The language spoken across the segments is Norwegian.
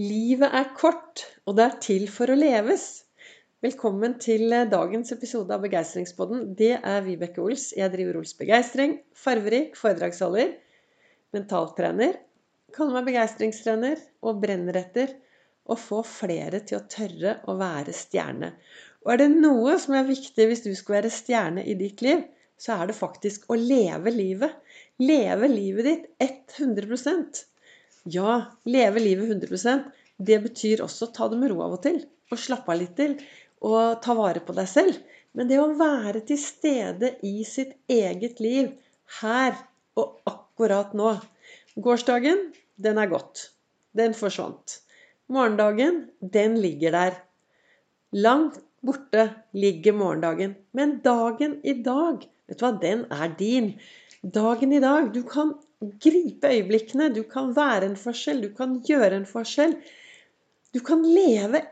Livet er kort, og det er til for å leves. Velkommen til eh, dagens episode av Begeistringspodden. Det er Vibeke Ols. Jeg driver Ols Begeistring. Farverik foredragsholder. Mentaltrener. Kaller meg begeistringstrener og brenner etter å få flere til å tørre å være stjerne. Og er det noe som er viktig hvis du skal være stjerne i ditt liv, så er det faktisk å leve livet. Leve livet ditt 100 ja, leve livet 100% det betyr også ta det med ro av og til. Og slappe av litt til. Og ta vare på deg selv. Men det å være til stede i sitt eget liv her og akkurat nå Gårsdagen, den er gått. Den forsvant. Morgendagen, den ligger der. Langt borte ligger morgendagen. Men dagen i dag, vet du hva, den er din. Dagen i dag. Du kan gripe øyeblikkene. Du kan være en forskjell. Du kan gjøre en forskjell. Du kan leve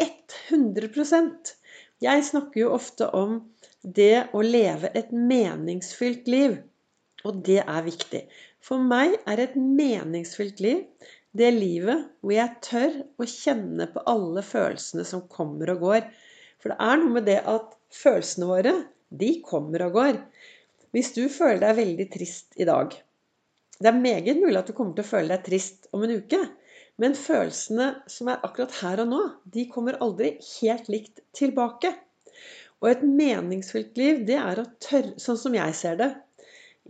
100% Jeg snakker jo ofte om det å leve et meningsfylt liv. Og det er viktig. For meg er et meningsfylt liv det livet hvor jeg tør å kjenne på alle følelsene som kommer og går. For det er noe med det at følelsene våre, de kommer og går. Hvis du føler deg veldig trist i dag, det er meget mulig at du kommer til å føle deg trist om en uke. Men følelsene som er akkurat her og nå, de kommer aldri helt likt tilbake. Og et meningsfylt liv, det er å tørre Sånn som jeg ser det.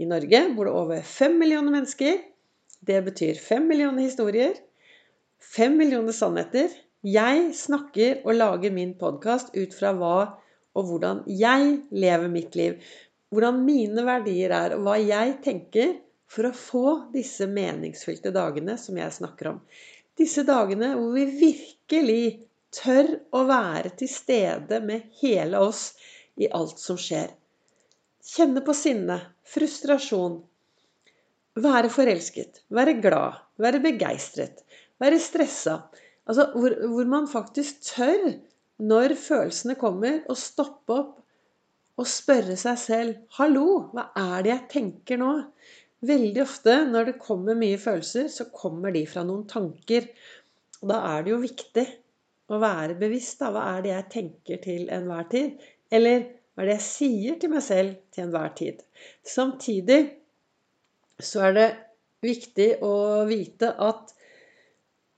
I Norge bor det over fem millioner mennesker. Det betyr fem millioner historier. Fem millioner sannheter. Jeg snakker og lager min podkast ut fra hva og hvordan jeg lever mitt liv. Hvordan mine verdier er, og hva jeg tenker for å få disse meningsfylte dagene som jeg snakker om. Disse dagene hvor vi virkelig tør å være til stede med hele oss i alt som skjer. Kjenne på sinne, frustrasjon, være forelsket, være glad, være begeistret, være stressa. Altså hvor, hvor, man faktisk tør, når følelsene kommer, å stoppe opp og spørre seg selv Hallo, hva er det jeg tenker nå? Veldig ofte når det kommer mye følelser, så kommer de fra noen tanker. Og da er det jo viktig å være bevisst. Da. Hva er det jeg tenker til enhver tid? Eller hva er det jeg sier til meg selv til enhver tid? Samtidig så er det viktig å vite at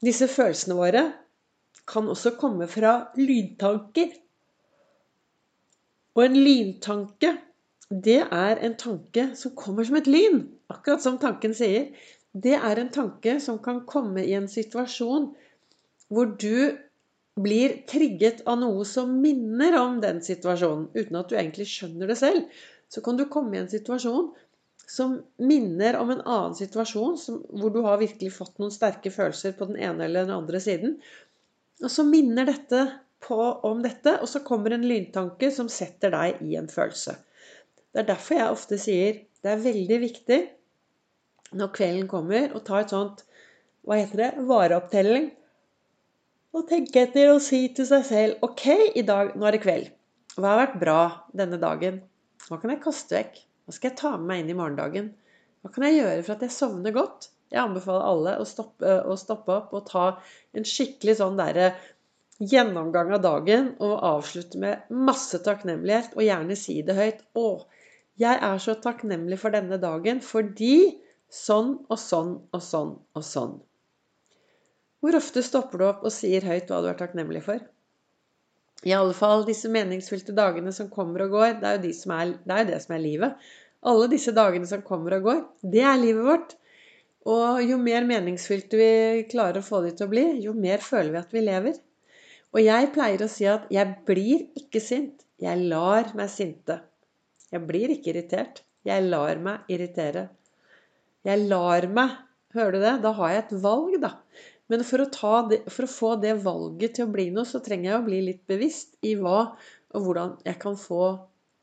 disse følelsene våre kan også komme fra lydtanker. Og en lyntanke, det er en tanke som kommer som et lyn. Akkurat som tanken sier. Det er en tanke som kan komme i en situasjon hvor du blir trigget av noe som minner om den situasjonen, uten at du egentlig skjønner det selv. Så kan du komme i en situasjon som minner om en annen situasjon, som, hvor du har virkelig fått noen sterke følelser på den ene eller den andre siden. Og så minner dette på om dette, og så kommer en lyntanke som setter deg i en følelse. Det er derfor jeg ofte sier det er veldig viktig når kvelden kommer, og ta et sånt hva heter det, vareopptelling. Og tenke etter og si til seg selv OK, i dag, nå er det kveld. Hva har vært bra denne dagen? Hva kan jeg kaste vekk? Hva skal jeg ta med meg inn i morgendagen? Hva kan jeg gjøre for at jeg sovner godt? Jeg anbefaler alle å stoppe, å stoppe opp og ta en skikkelig sånn derre gjennomgang av dagen og avslutte med masse takknemlighet, og gjerne si det høyt. Å, jeg er så takknemlig for denne dagen fordi Sånn og sånn og sånn og sånn. Hvor ofte stopper du opp og sier høyt hva du er takknemlig for? I alle fall disse meningsfylte dagene som kommer og går. Det er jo, de som er, det, er det som er livet. Alle disse dagene som kommer og går, det er livet vårt. Og jo mer meningsfylte vi klarer å få det til å bli, jo mer føler vi at vi lever. Og jeg pleier å si at jeg blir ikke sint. Jeg lar meg sinte. Jeg blir ikke irritert. Jeg lar meg irritere. Jeg lar meg. Hører du det? Da har jeg et valg, da. Men for å, det, for å, få det valget til å bli noe, så trenger jeg å bli litt bevisst i hva og hvordan jeg kan få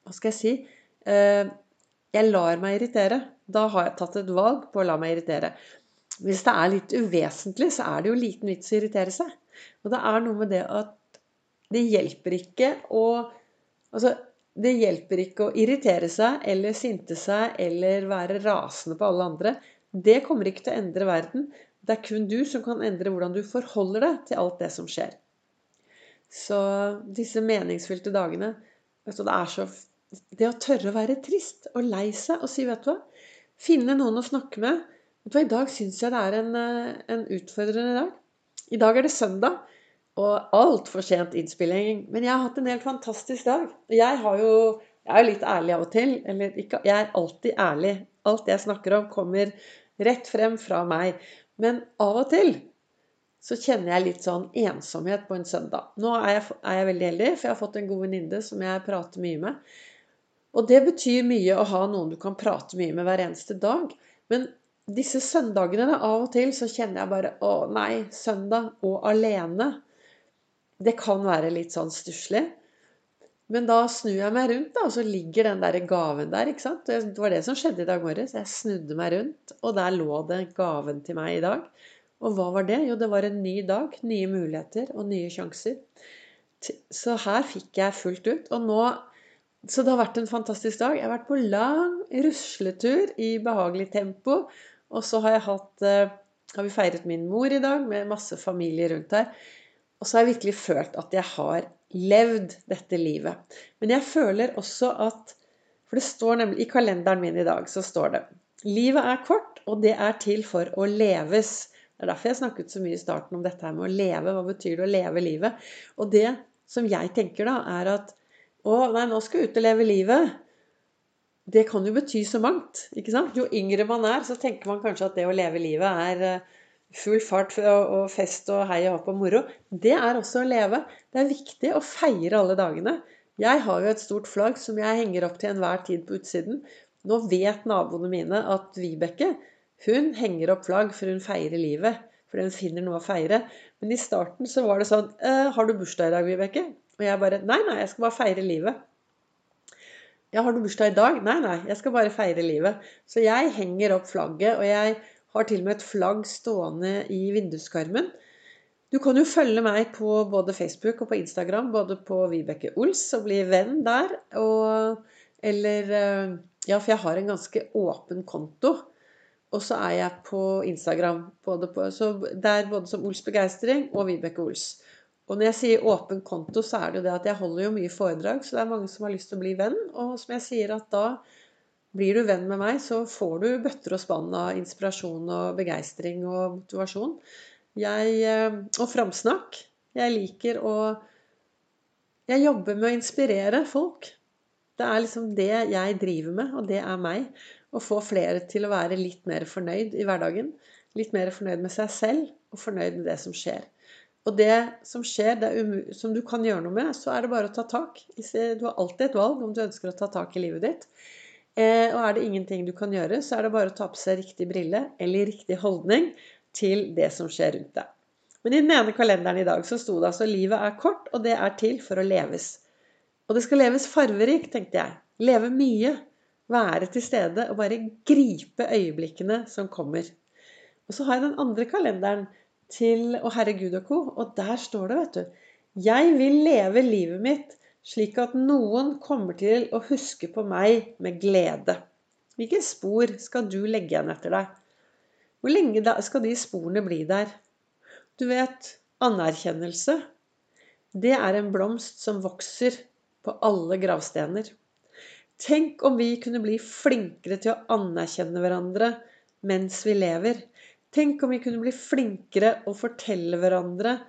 Hva skal jeg si? Eh, jeg lar meg irritere. Da har jeg tatt et valg på å la meg irritere. Hvis det er litt uvesentlig, så er det jo liten vits å irritere seg. Og det er noe med det at det hjelper ikke å Altså, det hjelper ikke å irritere seg eller sinte seg eller være rasende på alle andre. Det kommer ikke til å endre verden. Det er kun du som kan endre hvordan du forholder deg til alt det som skjer. Så disse meningsfylte dagene vet Det er så Det å tørre å være trist og lei seg og si, vet du hva Finne noen å snakke med. Vet du hva, I dag syns jeg det er en, eh, en utfordrende dag. I dag er det søndag og altfor sent innspilling. Men jeg har hatt en helt fantastisk dag. Jeg har jo jeg er jo litt ærlig av og til. Eller ikke, jeg er alltid ærlig. Alt jeg snakker om, kommer rett frem fra meg. Men av og til så kjenner jeg litt sånn ensomhet på en søndag. Nå er jeg, er jeg veldig heldig, for jeg har fått en god venninne som jeg prater mye med. Og det betyr mye å ha noen du kan prate mye med hver eneste dag. Men disse søndagene, av og til så kjenner jeg bare Å nei, søndag og alene. Det kan være litt sånn stusslig. Men da snur jeg meg rundt, da, og så ligger den der gaven der. ikke sant? Det var det som skjedde i dag morges. Jeg snudde meg rundt, og der lå det gaven til meg i dag. Og hva var det? Jo, det var en ny dag. Nye muligheter og nye sjanser. Så her fikk jeg fullt ut. Og nå Så det har vært en fantastisk dag. Jeg har vært på lang rusletur i behagelig tempo. Og så har jeg hatt eh, Har vi feiret min mor i dag med masse familie rundt her. Og så har jeg virkelig følt at jeg har levd dette livet. Men jeg føler også at For det står nemlig i kalenderen min i dag så står det Livet er kort, og det er til for å leves. Det er derfor jeg snakket så mye i starten om dette her med å leve. Hva betyr det å leve livet? Og det som jeg tenker da, er at Å, nei, nå skal jeg ut og leve livet. Det kan jo bety så mangt. ikke sant? Jo yngre man er, så tenker man kanskje at det å leve livet er full fart og fest og hei og hopp og moro. Det er også å leve. Det er viktig å feire alle dagene. Jeg har jo et stort flagg som jeg henger opp til enhver tid på utsiden. Nå vet naboene mine at Vibeke hun henger opp flagg for hun feirer livet. For hun finner noe å feire. Men i starten så var det sånn «Eh, 'Har du bursdag i dag, Vibeke?' Og jeg bare 'Nei, nei, jeg skal bare feire livet'. Ja, har du bursdag i dag? Nei, nei, jeg skal bare feire livet. Så jeg henger opp flagget, og jeg har til og med et flagg stående i vinduskarmen. Du kan jo følge meg på både Facebook og på Instagram, både på Vibeke Ols, og bli venn der. Og, eller eh, Ja, for jeg har en ganske åpen konto. Og så er jeg på Instagram. Både på, så det er både som Ols Begeistring og Vibeke Ols. Og når jeg sier åpen konto, så er det jo det at jeg holder jo mye foredrag, så det er mange som har lyst til å bli venn. Og som jeg sier at da blir du venn med meg, så får du bøtter og spann av inspirasjon og begeistring og motivasjon. Jeg, eh, og framsnakk. Jeg liker å Jeg jobber med å inspirere folk. Det er liksom det jeg driver med, og det er meg. Å få flere til å være litt mer fornøyd i hverdagen. Litt mer fornøyd med seg selv, og fornøyd med det som skjer. Og det som skjer, det som du kan gjøre noe med, så er det bare å ta tak. Du har alltid et valg om du ønsker å ta tak i livet ditt. Eh, og er det ingenting du kan gjøre, så er det bare å ta på seg riktig brille eller riktig holdning til det som skjer rundt deg. Men i den ene kalenderen i dag så sto det altså 'Livet er kort, og det er til for å leves'. Og det skal leves farverikt, tenkte jeg. Leve mye. Være til stede og bare gripe øyeblikkene som kommer. Og så har jeg den andre kalenderen til Å Herre Gud og co., og der står det, vet du Jeg vil leve livet mitt slik at noen kommer til å huske på meg med glede. Hvilke spor skal du legge igjen etter deg? Hvor lenge skal de sporene bli der? Du vet, anerkjennelse, det er en blomst som vokser på alle gravstener. Tenk om vi kunne bli flinkere til å anerkjenne hverandre mens vi lever. Tenk om vi kunne bli flinkere å fortelle hverandre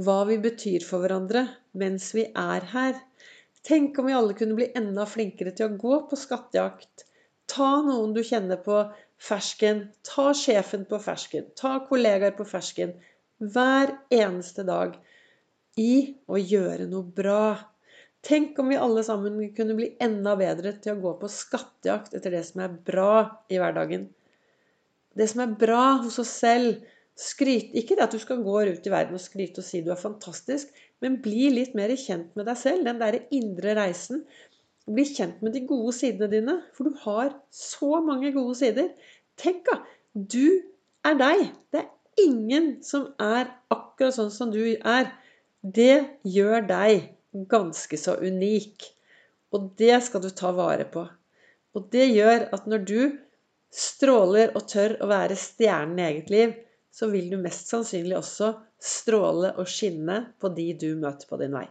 hva vi betyr for hverandre mens vi er her. Tenk om vi alle kunne bli enda flinkere til å gå på skattejakt. Ta noen du kjenner på fersken. Ta sjefen på fersken. Ta kollegaer på fersken. Hver eneste dag. I å gjøre noe bra. Tenk om vi alle sammen kunne bli enda bedre til å gå på skattejakt etter det som er bra i hverdagen. Det som er bra hos oss selv, Skryt, ikke det at du skal gå ut i verden og skryte og si du er fantastisk, men bli litt mer kjent med deg selv. Den derre indre reisen. Bli kjent med de gode sidene dine. For du har så mange gode sider. Tenk, da! Du er deg. Det er ingen som er akkurat sånn som du er. Det gjør deg ganske så unik. Og det skal du ta vare på. Og det gjør at når du stråler og tør å være stjernen i eget liv, så vil du mest sannsynlig også stråle og skinne på de du møter på din vei.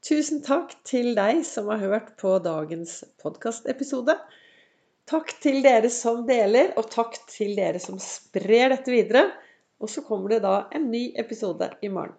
Tusen takk til deg som har hørt på dagens podkastepisode. Takk til dere som deler, og takk til dere som sprer dette videre. Og så kommer det da en ny episode i morgen.